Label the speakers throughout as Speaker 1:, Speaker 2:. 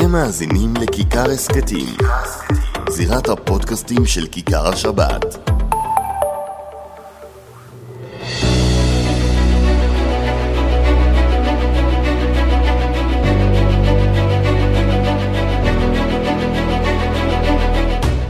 Speaker 1: אתם מאזינים לכיכר הסכתים, זירת הפודקאסטים של כיכר השבת.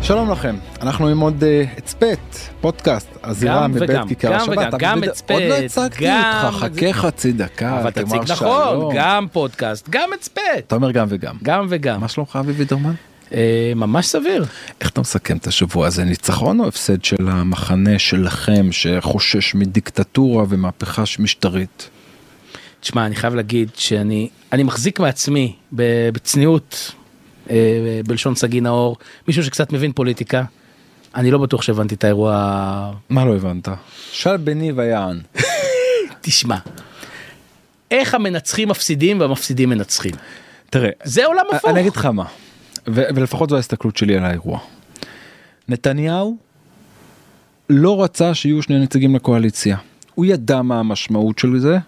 Speaker 2: שלום לכם, אנחנו עם עוד אה, הצפת, פודקאסט, הזירה
Speaker 3: גם
Speaker 2: מבית
Speaker 3: וגם,
Speaker 2: כיכר
Speaker 3: גם
Speaker 2: השבת.
Speaker 3: וגם,
Speaker 2: אבל
Speaker 3: גם הצפת,
Speaker 2: עוד לא הצגתי
Speaker 3: גם
Speaker 2: אותך, חכה חצי דקה,
Speaker 3: אבל תציג נכון,
Speaker 2: שלום.
Speaker 3: גם פודקאסט, גם הצפת,
Speaker 2: אתה אומר גם וגם.
Speaker 3: גם וגם.
Speaker 2: מה שלומך אבי וידרמן?
Speaker 3: אה, ממש סביר.
Speaker 2: איך אתה מסכם את השבוע הזה, ניצחון או הפסד של המחנה שלכם שחושש מדיקטטורה ומהפכה משטרית?
Speaker 3: תשמע, אני חייב להגיד שאני אני מחזיק מעצמי בצניעות, אה, בלשון סגי נאור, מישהו שקצת מבין פוליטיקה. אני לא בטוח שהבנתי את האירוע.
Speaker 2: מה לא הבנת? שאל בני ויען.
Speaker 3: תשמע, איך המנצחים מפסידים והמפסידים מנצחים.
Speaker 2: תראה,
Speaker 3: זה עולם הפוך.
Speaker 2: אני אגיד לך מה, ולפחות זו ההסתכלות שלי על האירוע. נתניהו לא רצה שיהיו שני נציגים לקואליציה. הוא ידע מה המשמעות של זה,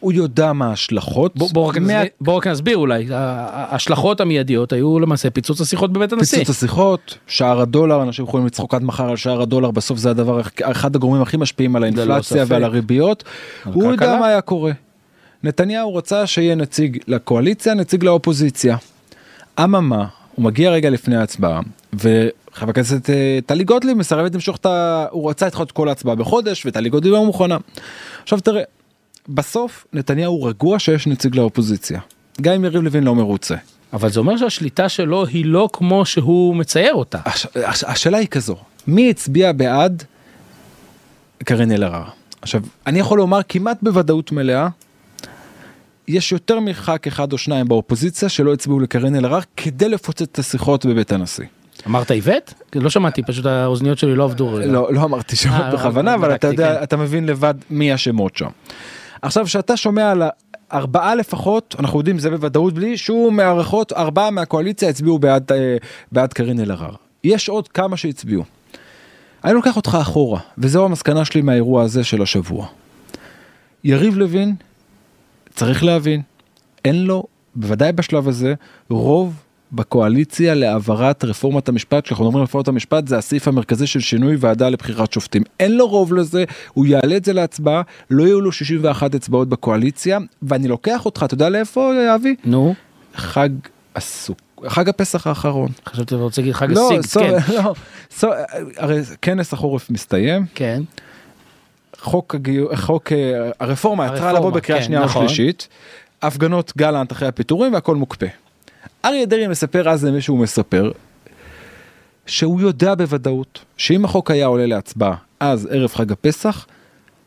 Speaker 2: הוא יודע מה ההשלכות.
Speaker 3: בוא, בוא, רק
Speaker 2: מה-
Speaker 3: נסביר, אולי, ההשלכות המיידיות היו למעשה פיצוץ השיחות בבית הנשיא.
Speaker 2: פיצוץ השיחות, שער הדולר, אנשים יכולים לצחוק עד מחר על שער הדולר, בסוף זה הדבר, אחד הגורמים הכי משפיעים על האינפלציה
Speaker 3: ספק.
Speaker 2: ועל הריביות. הוא יודע. מה היה קורה. נתניהו רצה שיהיה נציג לקואליציה, נציג לאופוזיציה. אממה, הוא מגיע רגע לפני ההצבעה, וחבר הכנסת אה, טלי גוטליב מסרבת למשוך את ה... הוא רצה לדחות את כל ההצבעה בחודש, וטלי גוטליב לא מוכנה. עכשיו תראה, בסוף נתניהו רגוע שיש נציג לאופוזיציה. גם אם יריב לוין לא מרוצה.
Speaker 3: אבל זה אומר שהשליטה שלו היא לא כמו שהוא מצייר אותה.
Speaker 2: הש... הש... השאלה היא כזו, מי הצביע בעד קארין אלהרר? עכשיו, אני יכול לומר כמעט בוודאות מלאה, יש יותר מח"כ אחד או שניים באופוזיציה שלא הצביעו לקארין אלהרר כדי לפוצץ את השיחות בבית הנשיא.
Speaker 3: אמרת איווט? לא שמעתי, פשוט האוזניות שלי לא עבדו.
Speaker 2: לא, לא אמרתי שמות
Speaker 3: אה,
Speaker 2: בכוונה, אבל אתה יודע,
Speaker 3: כן.
Speaker 2: אתה מבין לבד מי השמות שם. עכשיו, כשאתה שומע על ארבעה לפחות, אנחנו יודעים זה בוודאות בלי שום הערכות, ארבעה מהקואליציה הצביעו בעד, אה, בעד קארין אלהרר. יש עוד כמה שהצביעו. אני לוקח אותך אחורה, וזו המסקנה שלי מהאירוע הזה של השבוע. יריב לוין, צריך להבין, אין לו, בוודאי בשלב הזה, רוב בקואליציה להעברת רפורמת המשפט, כשאנחנו מדברים על רפורמת המשפט זה הסעיף המרכזי של שינוי ועדה לבחירת שופטים. אין לו רוב לזה, הוא יעלה את זה להצבעה, לא יהיו לו 61 אצבעות בקואליציה, ואני לוקח אותך, אתה יודע לאיפה אבי?
Speaker 3: נו,
Speaker 2: חג הסוכ... חג הפסח האחרון.
Speaker 3: חשבתי שאתה רוצה להגיד חג
Speaker 2: לא,
Speaker 3: הסיגד,
Speaker 2: סו-
Speaker 3: כן.
Speaker 2: לא, סו- הרי כנס החורף מסתיים,
Speaker 3: כן.
Speaker 2: חוק הגיור, חוק אה, הרפורמה
Speaker 3: הרפורמה,
Speaker 2: לבוא בקריאה
Speaker 3: כן,
Speaker 2: שנייה
Speaker 3: נכון.
Speaker 2: ושלישית, הפגנות גלנט אחרי הפיטורים והכל מוקפא. אריה דרעי מספר אז למי שהוא מספר, שהוא יודע בוודאות שאם החוק היה עולה להצבעה אז ערב חג הפסח,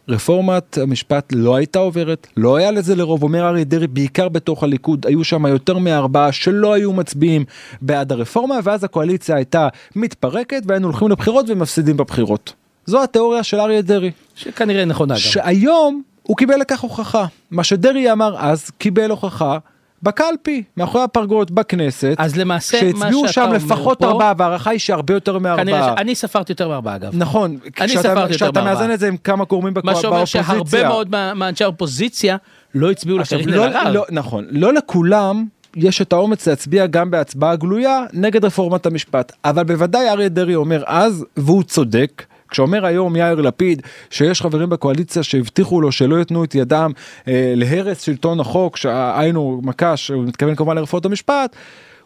Speaker 2: רפורמת המשפט לא הייתה עוברת, לא היה לזה לרוב, אומר אריה דרעי, בעיקר בתוך הליכוד, היו שם יותר מארבעה שלא היו מצביעים בעד הרפורמה, ואז הקואליציה הייתה מתפרקת והיינו הולכים לבחירות ומפסידים בבחירות. זו התיאוריה של אריה דרעי.
Speaker 3: שכנראה נכונה גם.
Speaker 2: שהיום הוא קיבל לכך הוכחה. מה שדרעי אמר אז קיבל הוכחה בקלפי, מאחורי הפרגוד בכנסת,
Speaker 3: אז למעשה מה
Speaker 2: שהצביעו
Speaker 3: שאתה
Speaker 2: שם
Speaker 3: אומר
Speaker 2: לפחות
Speaker 3: פה,
Speaker 2: ארבעה, וההערכה היא שהרבה יותר
Speaker 3: כנראה
Speaker 2: מארבעה.
Speaker 3: שאני ספרתי יותר מארבעה אגב.
Speaker 2: נכון,
Speaker 3: אני
Speaker 2: כשאתה-
Speaker 3: ספרתי יותר
Speaker 2: כשאתה. מאזן את זה עם כמה גורמים בקו-
Speaker 3: מה שאומר
Speaker 2: באופוזיציה.
Speaker 3: שהרבה מאוד מאנשי האופוזיציה לא הצביעו לקרין
Speaker 2: לא-
Speaker 3: אלהרר.
Speaker 2: לא- נכון, לא לכולם יש את האומץ להצביע גם בהצבעה גלויה נגד רפורמת המשפט, אבל בוודאי אריה דרעי אומר אז, והוא צודק, כשאומר היום יאיר לפיד שיש חברים בקואליציה שהבטיחו לו שלא יתנו את ידם אה, להרס שלטון החוק, שהיינו מקש, הוא מתכוון כמובן לרפורמת המשפט,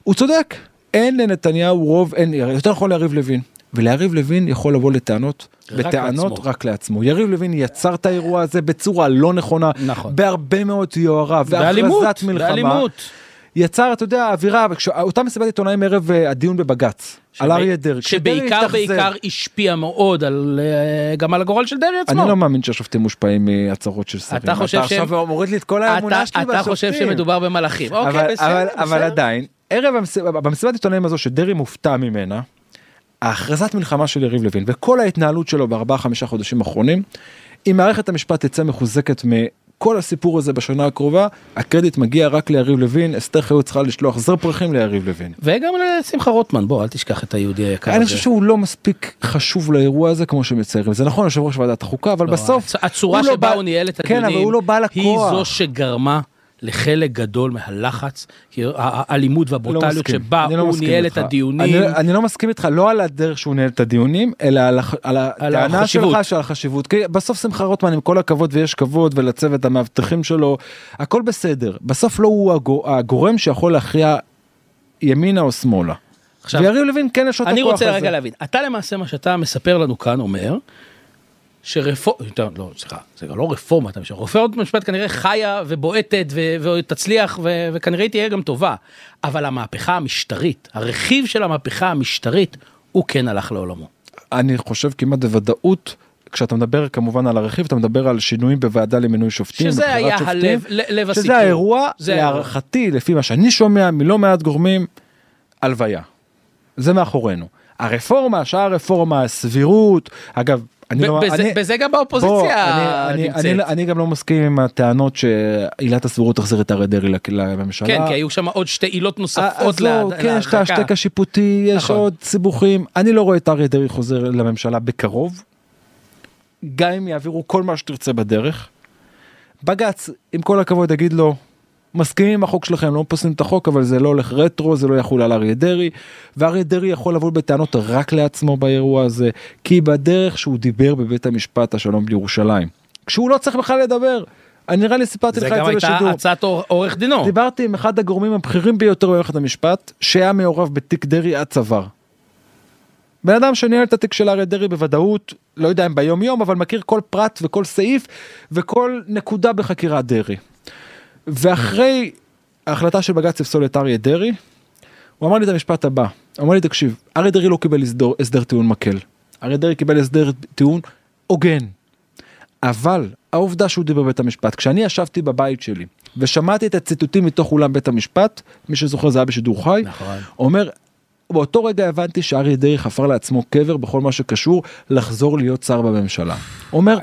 Speaker 2: הוא צודק, אין לנתניהו רוב, אין, יותר נכון ליריב לוין. וליריב לוין יכול לבוא לטענות,
Speaker 3: רק
Speaker 2: בטענות
Speaker 3: לעצמו.
Speaker 2: רק לעצמו. יריב לוין יצר את האירוע הזה בצורה לא נכונה,
Speaker 3: נכון.
Speaker 2: בהרבה מאוד יוהרה והכרזת מלחמה.
Speaker 3: באלימות.
Speaker 2: יצר, אתה יודע, אווירה, אותה מסיבת עיתונאים ערב אה, הדיון בבג"ץ, על אריה דרעי.
Speaker 3: שבעיקר. בעיקר השפיע מאוד על אה, גם על הגורל של דרעי עצמו.
Speaker 2: אני לא מאמין שהשופטים מושפעים מהצהרות של שרים.
Speaker 3: אתה חושב שהם-
Speaker 2: עכשיו מוריד לי את כל האמונה
Speaker 3: אתה,
Speaker 2: שלי
Speaker 3: אתה חושב
Speaker 2: בשופטים.
Speaker 3: שמדובר במלאכים.
Speaker 2: אבל,
Speaker 3: אוקיי, בסדר,
Speaker 2: אבל,
Speaker 3: בסדר.
Speaker 2: אבל עדיין, ערב. במסיבת עיתונאים הזו שדרעי מופתע ממנה, ההכרזת מלחמה של יריב לוין וכל ההתנהלות שלו בארבעה חמישה חודשים האחרונים, אם מערכת המשפט תצא מחוזקת מכל הסיפור הזה בשנה הקרובה, הקרדיט מגיע רק ליריב לוין, אסתר חיות צריכה לשלוח זר פרחים ליריב לוין.
Speaker 3: וגם לשמחה רוטמן, בוא, אל תשכח את היהודי היקר הזה.
Speaker 2: אני חושב שהוא לא מספיק חשוב לאירוע הזה כמו שמציירים זה נכון יושב ראש ועדת החוקה אבל
Speaker 3: לא,
Speaker 2: בסוף
Speaker 3: הצ- הצורה
Speaker 2: הוא לא
Speaker 3: שבה
Speaker 2: בא-
Speaker 3: הוא ניהל את
Speaker 2: כן,
Speaker 3: הדיונים,
Speaker 2: לא
Speaker 3: היא. זו שגרמה לחלק גדול מהלחץ, האלימות
Speaker 2: לא
Speaker 3: והברוטליות
Speaker 2: מסכים.
Speaker 3: שבה
Speaker 2: אני לא
Speaker 3: הוא
Speaker 2: מסכים
Speaker 3: ניהל
Speaker 2: איתך.
Speaker 3: את הדיונים.
Speaker 2: אני, אני לא מסכים איתך לא על הדרך שהוא ניהל את הדיונים אלא על, הח- על הטענה
Speaker 3: החשיבות.
Speaker 2: שלך של החשיבות כי בסוף שמחה רוטמן עם כל הכבוד ויש כבוד ולצוות המאבטחים שלו הכל בסדר בסוף לא הוא הגו- הגורם שיכול להכריע ימינה או שמאלה.
Speaker 3: עכשיו,
Speaker 2: ויריב לוין כן יש לו את
Speaker 3: אני
Speaker 2: הכוח
Speaker 3: רוצה
Speaker 2: הזה.
Speaker 3: רגע להבין, אתה למעשה מה שאתה מספר לנו כאן אומר, שרפורמה, לא, סליחה, זה לא רפורמת המשפט, רפורמת המשפט כנראה חיה ובועטת ו- ותצליח ו- וכנראה תהיה גם טובה, אבל המהפכה המשטרית, הרכיב של המהפכה המשטרית, הוא כן הלך לעולמו.
Speaker 2: אני חושב כמעט בוודאות כשאתה מדבר כמובן על הרכיב אתה מדבר על שינויים בוועדה למינוי שופטים.
Speaker 3: שזה היה
Speaker 2: שופטים,
Speaker 3: הלב, לב הסיפור.
Speaker 2: שזה האירוע. להערכתי לפי מה שאני שומע מלא מעט גורמים הלוויה. זה מאחורינו. הרפורמה שאר הרפורמה הסבירות אגב אני לא
Speaker 3: בזה-
Speaker 2: אני,
Speaker 3: בזה גם באופוזיציה
Speaker 2: אני, אני,
Speaker 3: נמצאת.
Speaker 2: אני, אני גם לא מסכים עם הטענות שעילת הסבירות תחזיר את אריה דרעי לממשלה.
Speaker 3: כן, כי היו שם עוד שתי עילות נוספות
Speaker 2: לא,
Speaker 3: להד-
Speaker 2: כן, יש את
Speaker 3: להרחקה.
Speaker 2: ההשתק השיפוטי, יש
Speaker 3: נכון.
Speaker 2: עוד סיבוכים. אני לא רואה את אריה דרעי חוזר לממשלה בקרוב. גם אם יעבירו כל מה שתרצה בדרך. בג"ץ, עם כל הכבוד, יגיד לו, מסכימים עם החוק שלכם, לא פוסלים את החוק, אבל זה לא הולך רטרו, זה לא יחול על אריה דרעי. ואריה דרעי יכול לבוא בטענות רק לעצמו באירוע הזה, כי בדרך שהוא דיבר בבית המשפט השלום בירושלים, כשהוא לא צריך בכלל לדבר. אני נראה לי סיפרתי
Speaker 3: זה
Speaker 2: לך את
Speaker 3: גם
Speaker 2: זה
Speaker 3: הייתה
Speaker 2: בשידור.
Speaker 3: הצעת עור- עורך דינו.
Speaker 2: דיברתי עם אחד הגורמים הבכירים ביותר במערכת המשפט שהיה מעורב בתיק דרעי עד צוואר. בן אדם שניהל את התיק של אריה דרעי בוודאות לא יודע אם ביום יום אבל מכיר כל פרט וכל סעיף וכל נקודה בחקירת דרעי. ואחרי ההחלטה של בג"ץ לפסול את אריה דרעי הוא אמר לי את המשפט הבא הוא אמר לי תקשיב אריה דרעי לא קיבל הסדר, הסדר טיעון מקל אריה דרעי קיבל הסדר טיעון הוגן. אבל העובדה שהוא דיבר בבית המשפט כשאני ישבתי בבית שלי ושמעתי את הציטוטים מתוך אולם בית המשפט מי שזוכר זה היה בשידור חי
Speaker 3: נכון.
Speaker 2: אומר באותו רגע הבנתי שאריה דרעי חפר לעצמו קבר בכל מה שקשור לחזור להיות שר בממשלה. אומר.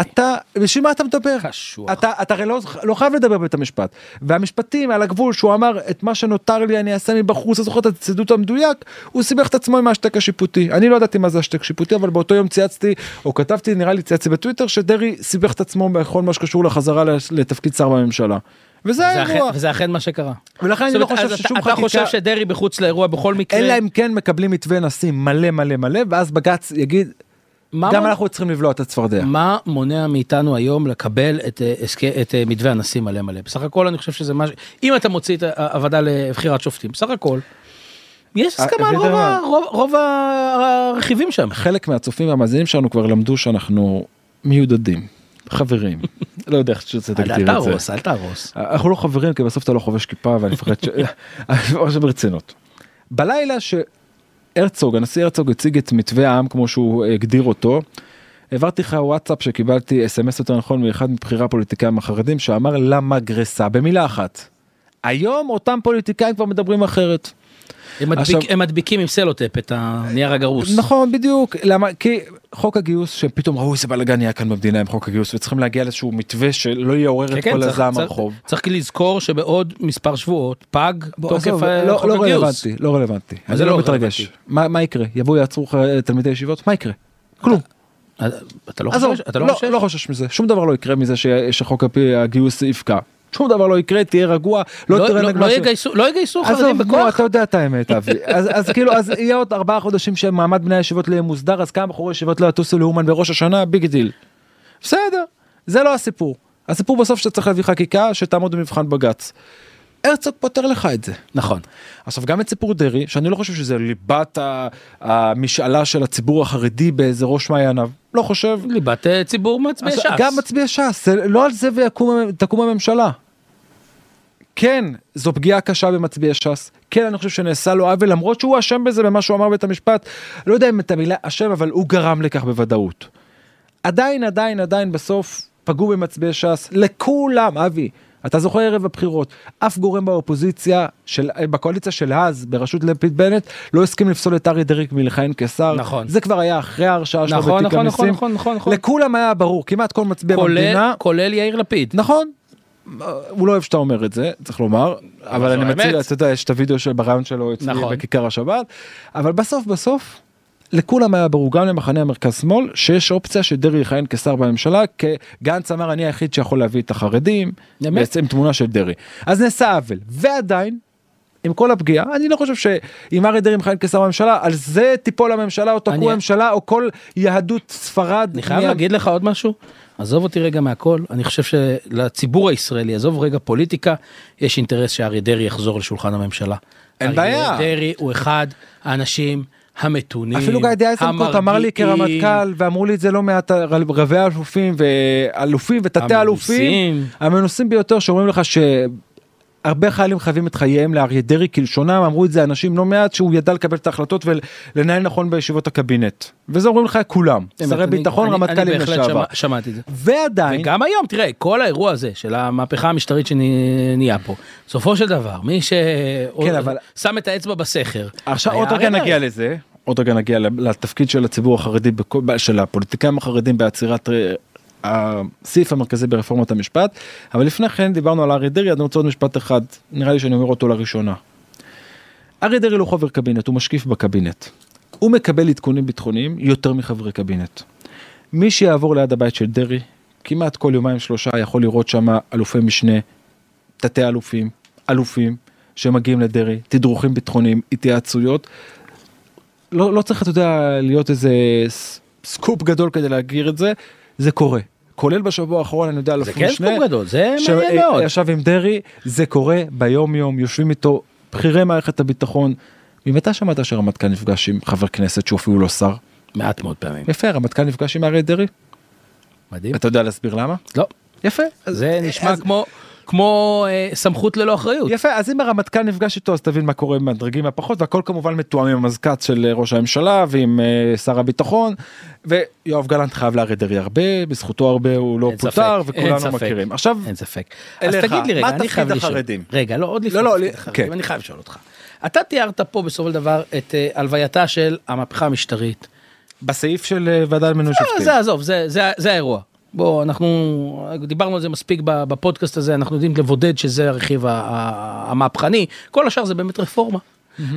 Speaker 2: אתה בשביל מה אתה מדבר
Speaker 3: קשוח.
Speaker 2: אתה אתה הרי לא, לא חייב לדבר בבית המשפט והמשפטים על הגבול שהוא אמר את מה שנותר לי אני אעשה מבחוץ אתה זוכר את הציטוט המדויק הוא סיבך את עצמו עם ההשתק השיפוטי אני לא ידעתי מה זה השתק שיפוטי אבל באותו יום צייצתי או כתבתי נראה לי צייצתי בטוויטר שדרעי סיבך את עצמו בכל מה שקשור לחזרה לתפקיד שר בממשלה. וזה האירוע
Speaker 3: וזה אכן מה שקרה.
Speaker 2: ולכן אני לא חושב ששום
Speaker 3: אתה- אתה חושב
Speaker 2: חקיקה
Speaker 3: שדרעי מחוץ לאירוע בכל מקרה?
Speaker 2: אלא אם כן מקבלים מתווה נשיא מלא מלא מלא ואז בג"ץ יגיד גם אנחנו צריכים לבלוע את הצפרדע.
Speaker 3: מה מונע מאיתנו היום לקבל את, אה, הסכ- את אה, מתווה הנשיא מלא מלא? בסך הכל אני חושב שזה מה ש... אם אתה מוציא את הוועדה לבחירת שופטים, בסך הכל, יש הסכמה על רוב? ה- רוב, רוב הרכיבים שם.
Speaker 2: חלק מהצופים והמאזינים שלנו כבר למדו שאנחנו מיודדים חברים לא יודע איך שאתה
Speaker 3: אל
Speaker 2: תגדיר את זה.
Speaker 3: תהרוס, אל תהרוס.
Speaker 2: אנחנו לא חברים כי בסוף אתה לא חובש כיפה ואני מפחד ש... עכשיו ברצינות. בלילה שהרצוג הנשיא הרצוג הציג את מתווה העם כמו שהוא הגדיר אותו. העברתי לך וואטסאפ שקיבלתי אס.אם.אס יותר נכון מאחד מבכירי הפוליטיקאים החרדים שאמר למה גרסה במילה אחת. היום אותם פוליטיקאים כבר מדברים אחרת.
Speaker 3: הם, מדביק,
Speaker 2: עכשיו-
Speaker 3: הם מדביקים עם סלוטפ את הנייר הגרוס.
Speaker 2: נכון בדיוק למה כי חוק הגיוס שפתאום ראו איזה בלאגן היה כאן במדינה עם חוק הגיוס וצריכים להגיע לאיזשהו מתווה שלא יעורר
Speaker 3: כן,
Speaker 2: את
Speaker 3: כן,
Speaker 2: כל הזעם הרחוב.
Speaker 3: צריך לזכור שבעוד מספר שבועות פג
Speaker 2: בוא,
Speaker 3: תוקף
Speaker 2: עזוב,
Speaker 3: אה,
Speaker 2: לא,
Speaker 3: חוק
Speaker 2: לא
Speaker 3: הגיוס.
Speaker 2: רלוונטי לא רלוונטי אני
Speaker 3: זה
Speaker 2: לא
Speaker 3: לא
Speaker 2: מתרגש? מה מה יקרה יבואו יעצרו לך תלמידי ישיבות מה יקרה כלום
Speaker 3: אה, אתה לא חושש? אתה לא
Speaker 2: לא
Speaker 3: חושש?
Speaker 2: לא חושש מזה שום דבר לא יקרה מזה ש- שחוק הגיוס יפקע שום דבר לא יקרה תהיה רגוע לא
Speaker 3: לא-
Speaker 2: תראה
Speaker 3: לא- לא. יגייסו- לא יגייסו חרדים
Speaker 2: עזוב,
Speaker 3: בכוח?
Speaker 2: אתה יודע את האמת, אבי. אז, אז כאילו, אז יהיה עוד ארבעה חודשים שמעמד בני הישיבות לא יהיה מוסדר, אז כמה בחורי ישיבות לא יטוסו לאומן בראש השנה, big deal. בסדר, זה לא הסיפור. הסיפור בסוף שאתה צריך להביא חקיקה שתעמוד במבחן בג"ץ. הרצוג פותר לך את זה.
Speaker 3: נכון.
Speaker 2: עכשיו גם את סיפור דרעי, שאני לא חושב שזה ליבת המשאלה של הציבור החרדי בזה ראש מעייניו, לא חושב.
Speaker 3: ליבת אה, ציבור מצביעי
Speaker 2: אז
Speaker 3: ש"ס.
Speaker 2: גם מצביעי ש"ס, לא על זה תקום הממשלה. כן, זו פגיעה קשה במצביעי ש"ס. כן, אני חושב שנעשה לו עוול, למרות שהוא אשם בזה במה שהוא אמר בבית המשפט. לא יודע אם את המילה אשם, אבל הוא גרם לכך בוודאות. עדיין, עדיין, עדיין בסוף פגעו במצביעי ש"ס. לכולם, אבי. אתה זוכר ערב הבחירות, אף גורם באופוזיציה, של, בקואליציה של אז, בראשות לפיד בנט, לא הסכים לפסול את אריה דרעי מלכהן כשר.
Speaker 3: נכון.
Speaker 2: זה כבר היה אחרי ההרשעה שלו
Speaker 3: נכון,
Speaker 2: בתיק
Speaker 3: נכון,
Speaker 2: המיסים.
Speaker 3: נכון, נכון, נכון, נכון.
Speaker 2: לכולם היה ברור, כמעט כל מצביע
Speaker 3: כולל-
Speaker 2: במדינה.
Speaker 3: כולל יאיר לפיד.
Speaker 2: נכון. הוא לא אוהב שאתה אומר את זה, צריך לומר, אבל אני. מציע, אתה יודע, יש את הוידאו של ברעיון שלו אצלי
Speaker 3: נכון.
Speaker 2: בכיכר השבת, אבל בסוף בסוף, לכולם היה ברור גם למחנה המרכז שמאל שיש אופציה שדרעי יכהן כשר בממשלה גנץ אמר אני היחיד שיכול להביא את החרדים? בעצם תמונה של דרעי אז נעשה עוול ועדיין. עם כל הפגיעה אני לא חושב שאם אריה דרעי מכהן כשר בממשלה על זה תיפול הממשלה או תקום
Speaker 3: אני-
Speaker 2: הממשלה או כל יהדות ספרד.
Speaker 3: אני חייב להגיד לך עוד משהו, עזוב אותי רגע מהכל, אני חושב שלציבור הישראלי, עזוב רגע פוליטיקה, יש אינטרס שאריה דרעי יחזור לשולחן הממשלה.
Speaker 2: אין בעיה.
Speaker 3: אריה דרעי הוא אחד האנשים המתונים,
Speaker 2: אפילו גדי איזנקוט אמר לי כרמטכ"ל ואמרו לי את זה לא מעט רבי אלופים ואלופים ותתי אלופים
Speaker 3: המנוסים.
Speaker 2: ביותר שאומרים לך שהרבה חיילים חייבים את חייהם לאריה דרעי כלשונם אמרו את זה אנשים לא מעט שהוא ידע לקבל את ההחלטות ולנהל נכון בישיבות הקבינט וזה אומרים לך כולם שרי ביטחון רמטכ"לים לשעבר
Speaker 3: שמע- שמעתי את זה.
Speaker 2: ועדיין
Speaker 3: וגם היום תראה כל האירוע הזה של המהפכה המשטרית שנהיה פה בסופו של דבר מי
Speaker 2: כן,
Speaker 3: ששם את האצבע בסכר.
Speaker 2: עכשיו עוד רגע נגיע. לזה עוד רגע נגיע לתפקיד של הציבור החרדי של הפוליטיקאים החרדים בעצירת אה, הסעיף המרכזי ברפורמת המשפט אבל לפני כן דיברנו על אריה דרעי אני רוצה עוד משפט אחד נראה לי שאני אומר אותו לראשונה. אריה דרעי לא חבר קבינט הוא משקיף בקבינט. הוא מקבל עדכונים ביטחוניים יותר מחברי קבינט. מי שיעבור ליד הבית של דרעי כמעט כל יומיים שלושה יכול לראות שם אלופי משנה תתי אלופים אלופים שמגיעים לדרעי תדרוכים ביטחוניים התייעצויות. לא, לא צריך אתה יודע להיות איזה סקופ גדול כדי להכיר את זה זה קורה כולל בשבוע האחרון אני יודע
Speaker 3: זה
Speaker 2: אלוף
Speaker 3: כן
Speaker 2: משנה
Speaker 3: סקופ גדול זה
Speaker 2: ש-
Speaker 3: מעניין
Speaker 2: אה,
Speaker 3: מאוד.
Speaker 2: ישב עם דרעי זה קורה ביום יום יושבים איתו בכירי מערכת הביטחון. ממתי שמעת שהרמטכ"ל נפגש עם חבר כנסת שהוא אפילו לא שר?
Speaker 3: מעט מאוד פעמים.
Speaker 2: יפה הרמטכ"ל נפגש עם אריה דרעי
Speaker 3: מדהים.
Speaker 2: אתה יודע להסביר למה?
Speaker 3: לא.
Speaker 2: יפה.
Speaker 3: זה נשמע
Speaker 2: אז-
Speaker 3: כמו כמו אה, סמכות ללא אחריות.
Speaker 2: יפה אז אם הרמטכ"ל נפגש איתו אז תבין מה קורה עם הדרגים הפחות והכל כמובן מתואם עם המזכ"ץ של אה, ראש הממשלה ועם אה, שר הביטחון ויואב גלנט חייב לאריה דרעי הרבה בזכותו הרבה הוא לא פוטר וכולנו. מכירים עכשיו
Speaker 3: אין ספק. אז תגיד לי רגע,
Speaker 2: מה
Speaker 3: אני חייב לשאול.
Speaker 2: החרדים?
Speaker 3: רגע, לא, עוד לפני
Speaker 2: לא, לא, כן.
Speaker 3: אני חייב לשאול אותך. אתה תיארת פה בסופו של דבר את אה, הלווייתה של המהפכה המשטרית.
Speaker 2: בסעיף של אה, ועדה למינוי שופטים
Speaker 3: זה עזוב, זה- זה זה האירוע. בוא, אנחנו דיברנו על זה מספיק בפודקאסט הזה, אנחנו יודעים לבודד שזה הרכיב המהפכני, כל השאר זה באמת רפורמה.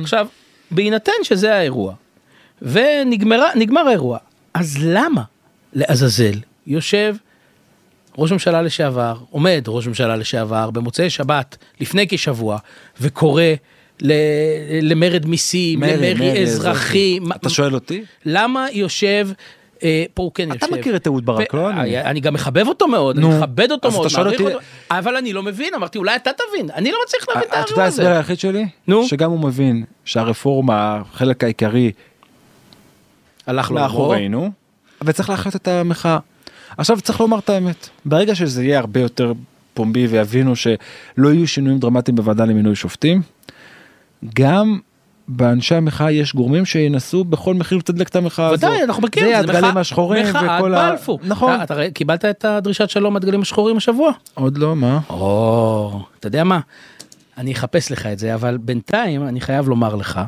Speaker 3: עכשיו, בהינתן שזה האירוע, ונגמר האירוע, אז למה לעזאזל יושב ראש ממשלה לשעבר, עומד ראש ממשלה לשעבר במוצאי שבת לפני כשבוע וקורא למרד מיסים,
Speaker 2: מרי,
Speaker 3: למרי
Speaker 2: מרי
Speaker 3: אזרחי.
Speaker 2: אתה שואל אותי?
Speaker 3: למה יושב, פה הוא כן
Speaker 2: אתה
Speaker 3: יושב.
Speaker 2: מכיר את אהוד ברק, לא אני.
Speaker 3: אני גם מחבב אותו מאוד, אני מכבד אותו מאוד,
Speaker 2: אתה
Speaker 3: מעריך
Speaker 2: אותי-
Speaker 3: אותו, אבל אני לא מבין, אמרתי אולי אתה תבין, אני לא מצליח להבין את
Speaker 2: אתה יודע
Speaker 3: האירוע
Speaker 2: ההסבר
Speaker 3: הזה.
Speaker 2: היחיד שלי?
Speaker 3: נו.
Speaker 2: שגם הוא מבין שהרפורמה החלק העיקרי
Speaker 3: הלך.
Speaker 2: מאחורינו וצריך להחיות את המחאה. עכשיו צריך לומר את האמת ברגע שזה יהיה הרבה יותר פומבי ויבינו שלא יהיו שינויים דרמטיים בוועדה למינוי שופטים. גם באנשי המחאה יש גורמים שינסו בכל מחיר לתדלק את המחאה הזו.
Speaker 3: ודאי, אנחנו מכירים,
Speaker 2: זה הדגלים השחורים
Speaker 3: מחאת
Speaker 2: וכל ה...
Speaker 3: בלפור.
Speaker 2: נכון.
Speaker 3: אתה- קיבלת את הדרישת שלום מהדגלים השחורים השבוע?
Speaker 2: עוד לא מה?
Speaker 3: או, אתה יודע מה? אני אחפש לך את זה, אבל בינתיים אני חייב לומר לך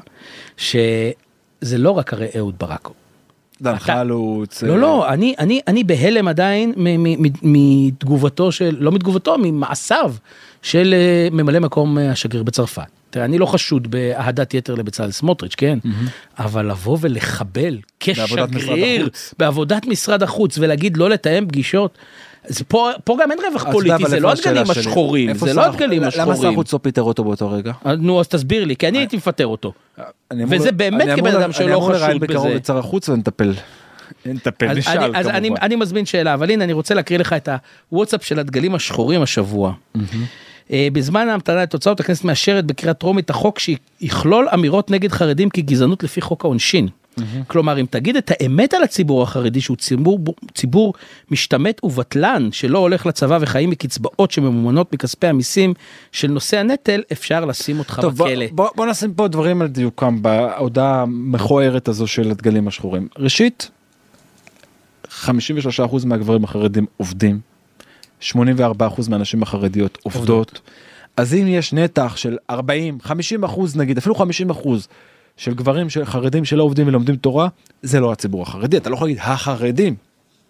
Speaker 3: שזה לא רק הרי אהוד ברק.
Speaker 2: דן חלוץ.
Speaker 3: לא, לא, אני, אני, אני בהלם עדיין מתגובתו של, לא מתגובתו, ממעשיו של אה, ממלא מקום אה, השגריר בצרפת. תראה, אני לא חשוד באהדת יתר לבצלאל סמוטריץ', כן? אבל לבוא ולחבל כשגריר. בעבודת משרד החוץ ולהגיד לא לתאם פגישות, אז פה, פה גם אין רווח פוליטי, זה לא הדגלים? השחורים, זה לא הדגלים
Speaker 2: למה שר
Speaker 3: השחורים.
Speaker 2: החוץ לא פיטר אותו באותו רגע?
Speaker 3: אז נו, אז תסביר לי, כי אני הייתי מפטר אותו. וזה באמת כבן אדם שלא
Speaker 2: אני אמור לראיין
Speaker 3: חשוד
Speaker 2: בקרוב
Speaker 3: בזה.
Speaker 2: את שר החוץ ונטפל. נטפל, נשאל
Speaker 3: אני, אז
Speaker 2: כמובן.
Speaker 3: אני מזמין שאלה, אבל הנה אני רוצה להקריא לך את הוואטסאפ של הדגלים השחורים השבוע. אה, בזמן ההמתנה לתוצאות הכנסת מאשרת בקריאה טרומית החוק שיכלול אמירות נגד חרדים כגזענות לפי חוק העונשין. כלומר אם תגיד את האמת על הציבור החרדי שהוא ציבור, ציבור משתמט ובטלן שלא הולך לצבא וחיים מקצבאות שממומנות מכספי המיסים של נושא הנטל אפשר לשים אותך
Speaker 2: טוב, בוא,
Speaker 3: בכלא.
Speaker 2: בוא, בוא נשים פה דברים על דיוקם בהודעה המכוערת הזו של הדגלים השחורים. ראשית, 53% מהגברים החרדים עובדים, 84% מהנשים החרדיות עובדות.
Speaker 3: עובדות.
Speaker 2: אז אם יש נתח של 40, 50 אחוז נגיד, אפילו 50 אחוז של גברים של חרדים שלא עובדים ולומדים תורה, זה לא הציבור החרדי, אתה לא יכול להגיד החרדים.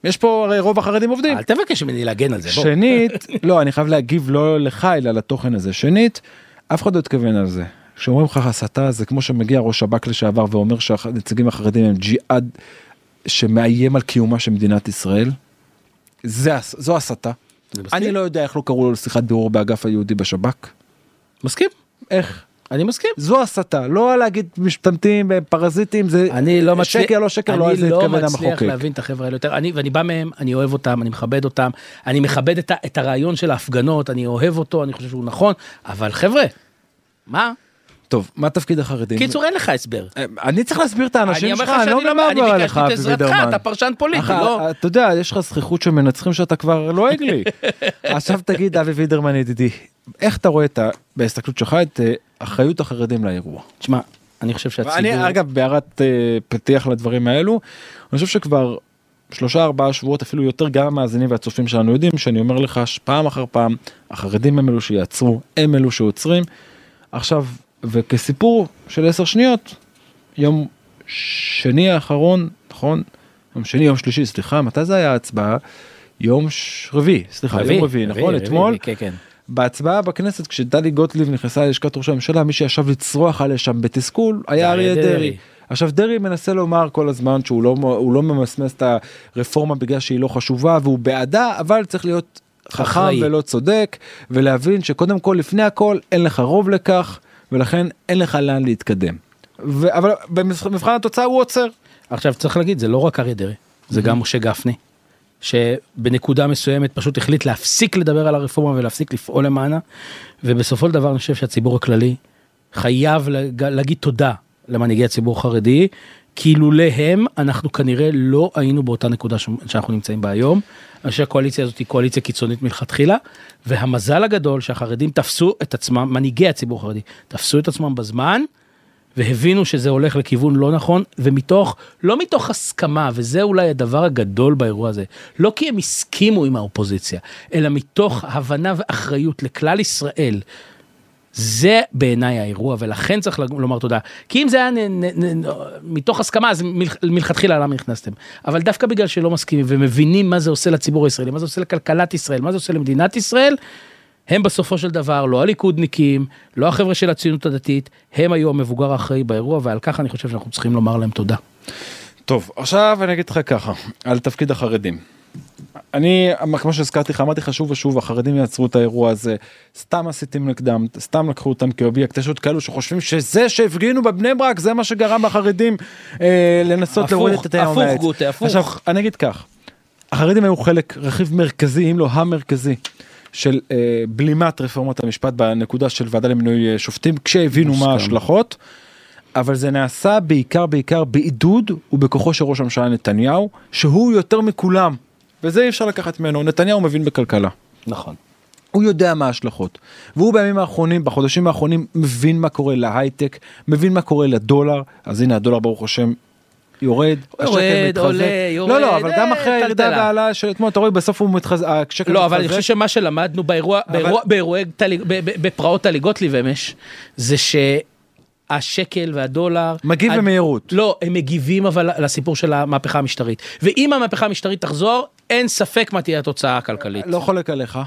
Speaker 2: יש פה הרי רוב החרדים עובדים.
Speaker 3: אל תבקש ממני להגן על זה. בוא.
Speaker 2: שנית, לא, אני חייב להגיב לא לך אלא לתוכן הזה. שנית, אף אחד לא התכוון על זה. כשאומרים לך הסתה זה כמו שמגיע ראש שב"כ לשעבר ואומר שהנציגים החרדים הם ג'יהאד שמאיים על קיומה של מדינת ישראל. זה, זו הסתה.
Speaker 3: אני.
Speaker 2: אני לא יודע איך לא קראו לו לשיחת בירור באגף היהודי בשב"כ.
Speaker 3: מסכים,
Speaker 2: איך?
Speaker 3: אני מסכים.
Speaker 2: זו הסתה, לא להגיד משתמטים, פרזיטים, זה
Speaker 3: אני לא מצליח,
Speaker 2: שקר לא שקר, לא על זה
Speaker 3: אני לא
Speaker 2: התכוון
Speaker 3: מצליח
Speaker 2: המחוקק.
Speaker 3: להבין את החבר'ה האלה יותר, אני, ואני בא מהם, אני אוהב אותם, אני מכבד אותם, אני מכבד את, את הרעיון של ההפגנות, אני אוהב אותו, אני חושב שהוא נכון, אבל חבר'ה, מה?
Speaker 2: טוב, מה תפקיד החרדים?
Speaker 3: קיצור אין לך הסבר.
Speaker 2: אה, אני צריך להסביר את האנשים שלך,
Speaker 3: לך
Speaker 2: אני לא מבין
Speaker 3: לא,
Speaker 2: עליך,
Speaker 3: את עזרתך,
Speaker 2: וידרמן.
Speaker 3: אתה פרשן פוליטי,
Speaker 2: אח-
Speaker 3: לא?
Speaker 2: אתה יודע, יש לך זכיחות שמנצחים שאתה כבר לועג לי. עכשיו תגיד, אבי וידרמן ידידי, איך אתה רואה את ה... בהסתכלות שלך את אה, אחריות החרדים לאירוע?
Speaker 3: תשמע, אני חושב שהציבור...
Speaker 2: אני אגב בהערת אה, פתיח לדברים האלו, אני חושב שכבר שלושה ארבעה שבועות אפילו יותר גם המאזינים והצופים שלנו יודעים שאני אומר לך שפעם אחר פעם החרדים הם אלו שיעצרו, הם אלו שעוצרים. עכשיו, וכסיפור של עשר שניות, יום שני האחרון, נכון? יום שני, יום שלישי, סליחה, מתי זה היה ההצבעה? יום ש... רביעי, סליחה, יום רביעי, נכון? אתמול.
Speaker 3: כן, כן.
Speaker 2: בהצבעה בכנסת כשטלי גוטליב נכנסה ללשכת ראש הממשלה מי שישב לצרוח עליה שם בתסכול היה
Speaker 3: אריה דרעי.
Speaker 2: דרעי. עכשיו דרעי מנסה לומר כל הזמן שהוא לא לא ממסמס את הרפורמה בגלל שהיא לא חשובה והוא בעדה אבל צריך להיות חכם
Speaker 3: אחראי.
Speaker 2: ולא צודק ולהבין שקודם כל לפני הכל אין לך רוב לכך ולכן אין לך לאן להתקדם. ו- אבל במבחן התוצאה הוא עוצר.
Speaker 3: עכשיו צריך להגיד זה לא רק אריה דרעי זה גם משה גפני. שבנקודה מסוימת פשוט החליט להפסיק לדבר על הרפורמה ולהפסיק לפעול למענה ובסופו של דבר אני חושב שהציבור הכללי חייב להג- להגיד תודה למנהיגי הציבור החרדי כי לולא הם אנחנו כנראה לא היינו באותה נקודה שאנחנו נמצאים בה היום. אני חושב שהקואליציה הזאת היא קואליציה קיצונית מלכתחילה והמזל הגדול שהחרדים תפסו את עצמם מנהיגי הציבור החרדי תפסו את עצמם בזמן והבינו שזה הולך לכיוון לא נכון ומתוך לא מתוך הסכמה וזה אולי הדבר הגדול באירוע הזה לא כי הם הסכימו עם האופוזיציה אלא מתוך הבנה ואחריות לכלל ישראל. זה בעיניי האירוע ולכן צריך לומר תודה כי אם זה היה נ, נ, נ, מתוך הסכמה אז מל, מלכתחילה למה נכנסתם אבל דווקא בגלל שלא מסכימים ומבינים מה זה עושה לציבור הישראלי מה זה עושה לכלכלת ישראל מה זה עושה למדינת ישראל הם בסופו של דבר לא הליכודניקים, לא החבר'ה של הציונות הדתית, הם היו המבוגר האחראי באירוע ועל כך אני חושב שאנחנו צריכים לומר להם תודה.
Speaker 2: טוב עכשיו אני אגיד לך ככה על תפקיד החרדים. אני כמו שהזכרתי לך אמרתי לך שוב ושוב החרדים יעצרו את האירוע הזה סתם מסיתים נגדם סתם לקחו אותם כאובייקט יש עוד כאלו שחושבים שזה שהפגינו בבני ברק זה מה שגרם לחרדים אה, לנסות
Speaker 3: הפוך,
Speaker 2: להוריד את התאום
Speaker 3: הפוך,
Speaker 2: מהעץ.
Speaker 3: גוטה, הפוך.
Speaker 2: עכשיו אני אגיד כך החרדים היו חלק רכיב מרכזי אם לא המרכזי. של אה, בלימת רפורמת המשפט בנקודה של ועדה למינוי אה, שופטים כשהבינו מה. ההשלכות. אבל זה נעשה בעיקר בעיקר בעידוד ובכוחו של ראש הממשלה נתניהו שהוא יותר מכולם וזה אי אפשר לקחת ממנו נתניהו מבין בכלכלה.
Speaker 3: נכון.
Speaker 2: הוא יודע מה ההשלכות והוא בימים האחרונים בחודשים האחרונים מבין מה קורה להייטק מבין מה קורה לדולר אז הנה הדולר ברוך השם יורד,
Speaker 3: יורד. עולה, יורד,
Speaker 2: לא לא אבל גם אחרי הירידה. והעלאה של אתמול אתה רואה בסוף הוא מתחזק השקל
Speaker 3: לא אבל אני. חושב שמה שלמדנו באירוע, באירועי בפרעות טלי גוטליב אמש, זה שהשקל והדולר,
Speaker 2: מגיב
Speaker 3: עד-
Speaker 2: במהירות.
Speaker 3: לא, הם מגיבים אבל לסיפור של המהפכה המשטרית, ואם המהפכה המשטרית תחזור, אין ספק מה תהיה התוצאה הכלכלית.
Speaker 2: לא חולק עליך.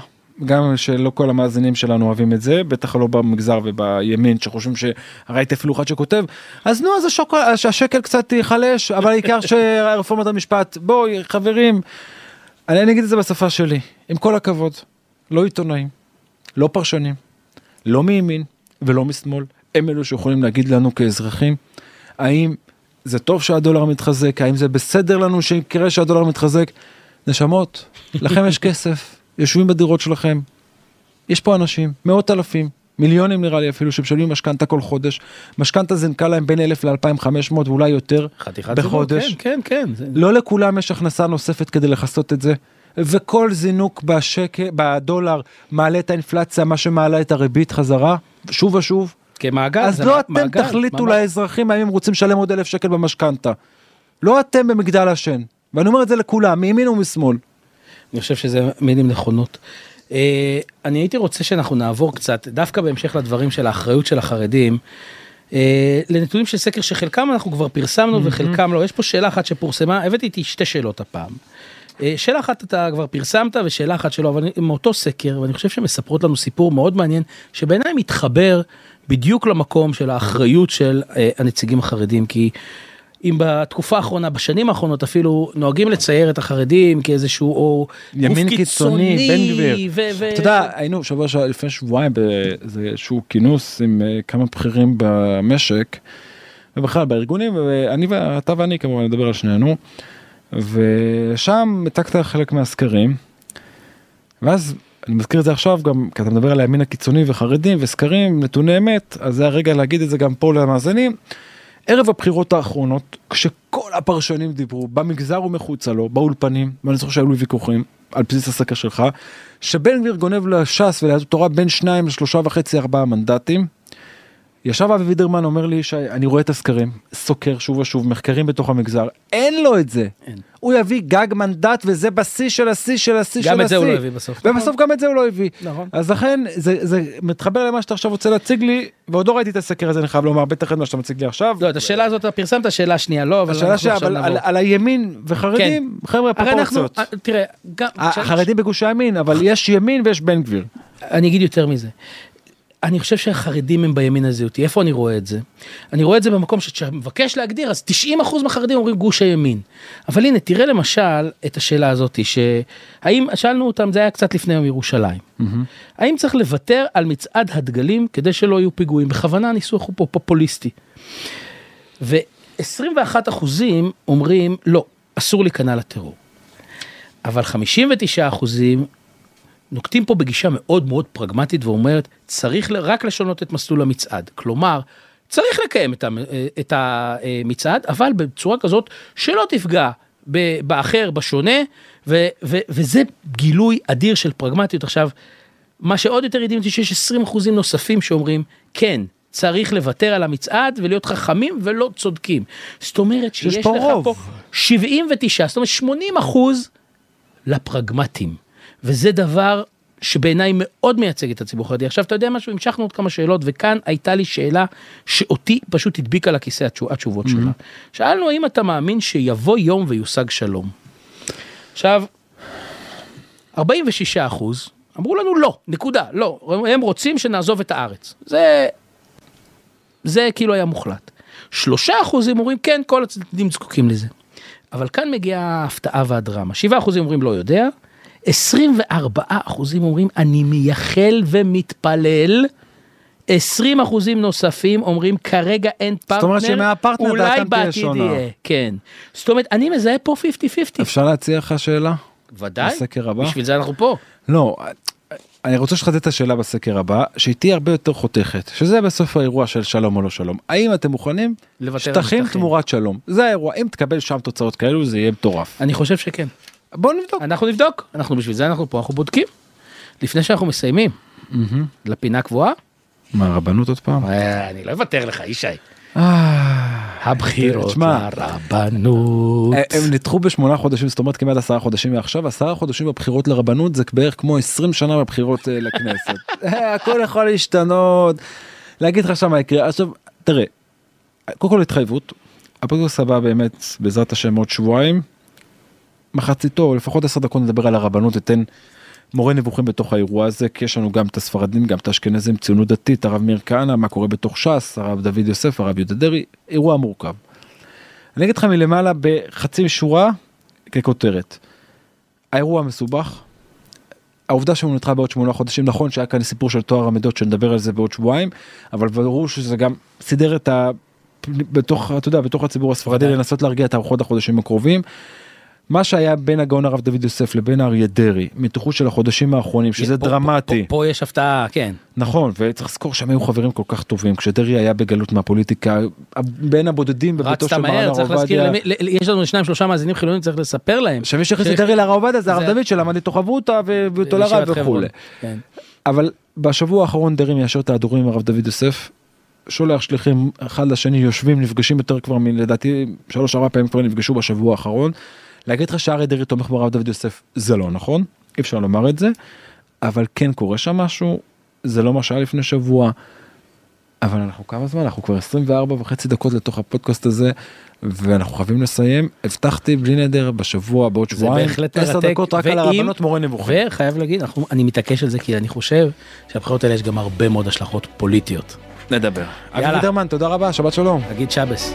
Speaker 2: גם שלא כל המאזינים שלנו אוהבים את זה בטח לא במגזר ובימין שחושבים שראיתי אפילו אחד שכותב אז נו אז השוק, השקל קצת ייחלש אבל העיקר שרפורמת המשפט בואי חברים. אני, אני אגיד את זה בשפה שלי עם כל הכבוד לא עיתונאים לא פרשנים לא מימין ולא משמאל הם אלו שיכולים להגיד לנו כאזרחים האם זה טוב שהדולר מתחזק האם זה בסדר לנו שיקרה שהדולר מתחזק נשמות לכם יש כסף יושבים בדירות שלכם. יש פה אנשים מאות אלפים מיליונים נראה לי אפילו שמשלמים משכנתה כל חודש משכנתה זינקה להם בין 1,000 ל-2,500 ואולי יותר בחודש.
Speaker 3: זינוק, כן, כן, כן.
Speaker 2: לא לכולם יש הכנסה נוספת כדי לכסות את זה. וכל זינוק בשקל בדולר מעלה את האינפלציה מה שמעלה את הריבית חזרה שוב ושוב
Speaker 3: כמעגל,
Speaker 2: אז לא אתם
Speaker 3: מעגל,
Speaker 2: תחליטו
Speaker 3: ממש.
Speaker 2: לאזרחים האם הם רוצים לשלם עוד אלף שקל במשכנתה. לא אתם במגדל השן ואני אומר את זה לכולם מימין ומשמאל.
Speaker 3: אני חושב שזה מילים נכונות. אה, אני הייתי רוצה שאנחנו נעבור קצת, דווקא בהמשך לדברים של האחריות של החרדים, אה, לנתונים של סקר שחלקם אנחנו כבר פרסמנו וחלקם לא. יש פה שאלה אחת שפורסמה, הבאתי איתי שתי שאלות הפעם. אה, שאלה אחת אתה כבר פרסמת ושאלה אחת שלא, אבל מאותו סקר, ואני חושב שמספרות לנו סיפור מאוד מעניין, שבעיניי מתחבר בדיוק למקום של האחריות של אה, הנציגים החרדים כי. אם בתקופה האחרונה בשנים האחרונות אפילו נוהגים לצייר את החרדים כאיזשהו או
Speaker 2: ימין קיצוני, בן גביר.
Speaker 3: ו- ו-
Speaker 2: אתה יודע, היינו שבוע שעבר לפני שבועיים באיזה שהוא כינוס עם אה, כמה בכירים במשק, ובכלל בארגונים, ואני ואתה ואני כמובן נדבר על שנינו, ושם הצגת חלק מהסקרים, ואז אני מזכיר את זה עכשיו גם כי אתה מדבר על הימין הקיצוני וחרדים וסקרים, נתוני אמת, אז זה הרגע להגיד את זה גם פה למאזינים. ערב הבחירות האחרונות, כשכל הפרשנים דיברו, במגזר ומחוצה לו, באולפנים, ואני זוכר שהיו לי ויכוחים, על בסיס הסקר שלך, שבן גביר גונב לש"ס וליהדות התורה בין שניים לשלושה וחצי ארבעה מנדטים. ישב אבי וידרמן אומר לי שאני רואה את הסקרים, סוקר שוב ושוב מחקרים בתוך המגזר, אין לו את זה.
Speaker 3: אין.
Speaker 2: הוא יביא גג מנדט וזה בשיא של השיא של השיא של השיא.
Speaker 3: גם את זה הוא לא הביא בסוף.
Speaker 2: ובסוף גם את זה הוא לא הביא.
Speaker 3: נכון.
Speaker 2: אז לכן זה, זה מתחבר למה שאתה עכשיו רוצה להציג לי, ועוד לא ראיתי את הסקר הזה אני חייב לומר, בטח את מה שאתה מציג לי עכשיו.
Speaker 3: לא, את השאלה הזאת אתה פרסמת, שאלה שנייה לא, אבל
Speaker 2: השאלה
Speaker 3: עכשיו
Speaker 2: שעל
Speaker 3: נעבור.
Speaker 2: על הימין וחרדים, חבר'ה
Speaker 3: הרי אנחנו,
Speaker 2: פרופורציות.
Speaker 3: אה, תראה, גם,
Speaker 2: החרדים בגוש הימין, אבל יש ימין ויש בן גביר.
Speaker 3: אני אגיד יותר מזה. אני חושב שהחרדים הם בימין הזהותי, איפה אני רואה את זה? אני רואה את זה במקום שכשאתה מבקש להגדיר, אז 90% מהחרדים אומרים גוש הימין. אבל הנה, תראה למשל את השאלה הזאת, שהאם, שאלנו אותם, זה היה קצת לפני יום ירושלים. האם צריך לוותר על מצעד הדגלים כדי שלא יהיו פיגועים? בכוונה הניסוח הוא פה פופוליסטי. ו-21 אחוזים אומרים, לא, אסור להיכנע לטרור. אבל 59 אחוזים נוקטים פה בגישה מאוד מאוד פרגמטית ואומרת, צריך רק לשנות את מסלול המצעד. כלומר, צריך לקיים את את המצעד, אבל בצורה כזאת שלא תפגע באחר, בשונה, ו- ו- וזה גילוי אדיר של פרגמטיות. עכשיו, מה שעוד יותר הדהים אותי שיש 20 אחוזים נוספים שאומרים, כן, צריך לוותר על המצעד ולהיות חכמים ולא צודקים. זאת אומרת שיש
Speaker 2: פה
Speaker 3: לך
Speaker 2: רוב.
Speaker 3: פה 79, זאת אומרת 80 אחוז לפרגמטים. וזה דבר שבעיניי מאוד מייצג את הציבור החרדי. עכשיו אתה יודע משהו, המשכנו עוד כמה שאלות וכאן הייתה לי שאלה שאותי פשוט הדביקה לכיסא התשוב, התשובות שלה. שאלנו האם אתה מאמין שיבוא יום ויושג שלום. עכשיו, 46 אחוז אמרו לנו לא, נקודה, לא, הם רוצים שנעזוב את הארץ. זה, זה כאילו היה מוחלט. שלושה אחוזים אומרים כן, כל הצדדים זקוקים לזה. אבל כאן מגיעה ההפתעה והדרמה. 7 אחוזים אומרים לא יודע, 24 אחוזים אומרים אני מייחל ומתפלל. 20 אחוזים נוספים אומרים כרגע אין פרטנר,
Speaker 2: אומרת שמהפרטנר
Speaker 3: אולי
Speaker 2: דעתם תהיה
Speaker 3: בעתיד. יהיה, כן. זאת אומרת, אני מזהה פה 50-50.
Speaker 2: אפשר להציע לך שאלה?
Speaker 3: ודאי,
Speaker 2: בסקר הבא?
Speaker 3: בשביל זה אנחנו פה.
Speaker 2: לא, אני רוצה שתחדד את השאלה בסקר הבא, שהיא תהיה הרבה יותר חותכת, שזה בסוף האירוע של שלום או לא שלום. האם אתם מוכנים?
Speaker 3: לוותר על
Speaker 2: שטחים
Speaker 3: שטחים.
Speaker 2: תמורת שלום. זה האירוע, אם תקבל שם תוצאות כאלו זה יהיה מטורף.
Speaker 3: אני חושב שכן.
Speaker 2: בוא נבדוק.
Speaker 3: אנחנו נבדוק, אנחנו בשביל זה אנחנו פה, אנחנו בודקים. לפני שאנחנו מסיימים, לפינה קבועה,
Speaker 2: מה הרבנות עוד פעם?
Speaker 3: אה, אני לא אוותר לך, ישי.
Speaker 2: אה,
Speaker 3: הבחירות לרבנות.
Speaker 2: אה, הם נדחו בשמונה חודשים, זאת אומרת כמעט עשרה חודשים מעכשיו, עשרה חודשים בבחירות לרבנות זה בערך כמו 20 שנה בבחירות לכנסת. הכל יכול להשתנות. להגיד לך שם מה יקרה. עכשיו, תראה, קודם כל התחייבות, הפודקאסט הבא באמת בעזרת השם עוד שבועיים. מחציתו, לפחות עשר דקות נדבר על הרבנות, אתן מורה נבוכים בתוך האירוע הזה, כי יש לנו גם את הספרדים, גם את האשכנזים, ציונות דתית, הרב מאיר כהנא, מה קורה בתוך ש"ס, הרב דוד יוסף, הרב יהודה דרעי, אירוע מורכב. אני אגיד לך מלמעלה בחצי שורה ככותרת. האירוע מסובך. העובדה שהוא נדחה בעוד שמונה חודשים נכון שהיה כאן סיפור של טוהר המידות שנדבר על זה בעוד שבועיים אבל ברור שזה גם סידר את ה... בתוך אתה יודע בתוך הציבור הספרדי. לנסות להרגיע את הרוחות החודשים הקרובים. מה שהיה בין הגאון הרב דוד יוסף לבין אריה דרעי מתיחות של החודשים האחרונים שזה
Speaker 3: פה-
Speaker 2: דרמטי
Speaker 3: פה- פה יש הפתעה, כן.
Speaker 2: נכון וצריך לזכור שהם היו חברים כל כך טובים כשדרעי היה בגלות מהפוליטיקה בין הבודדים בביתו
Speaker 3: רצת
Speaker 2: של מרן
Speaker 3: מהר,
Speaker 2: הרב
Speaker 3: צריך להזכיר,
Speaker 2: עובדיה.
Speaker 3: למי- יש לנו שניים שלושה מאזינים חילונים, צריך לספר להם.
Speaker 2: שמי שהכניס את דרעי לרב עובדיה זה הרב דוד שלמד איתו חברותא לרב. וכולי.
Speaker 3: כן.
Speaker 2: אבל בשבוע האחרון דרעי מיישר את ההדורים עם הרב דוד יוסף. שולח שליחים אחד לשני יושבים נפגשים יותר כבר מלדעתי שלוש ארבע פעמים כבר נפגשו בשבוע האחרון. להגיד לך שאריה דרעי תומך ברב דוד יוסף זה לא נכון אי אפשר לומר את זה אבל כן קורה שם משהו זה לא מה שהיה לפני שבוע. אבל אנחנו כמה זמן אנחנו כבר 24 וחצי דקות לתוך הפודקאסט הזה ואנחנו חייבים לסיים הבטחתי בלי נדר בשבוע בעוד שבועיים
Speaker 3: בהחלט
Speaker 2: 10
Speaker 3: מרתק,
Speaker 2: דקות רק על
Speaker 3: ואם-
Speaker 2: הרבנות מורה נבוכים.
Speaker 3: וחייב להגיד, אנחנו- אני מתעקש על זה כי אני חושב שהבחירות האלה יש גם הרבה מאוד השלכות פוליטיות.
Speaker 2: נדבר. אבי
Speaker 3: יאללה.
Speaker 2: וידרמן, תודה רבה, שבת שלום.
Speaker 3: תגיד שבס.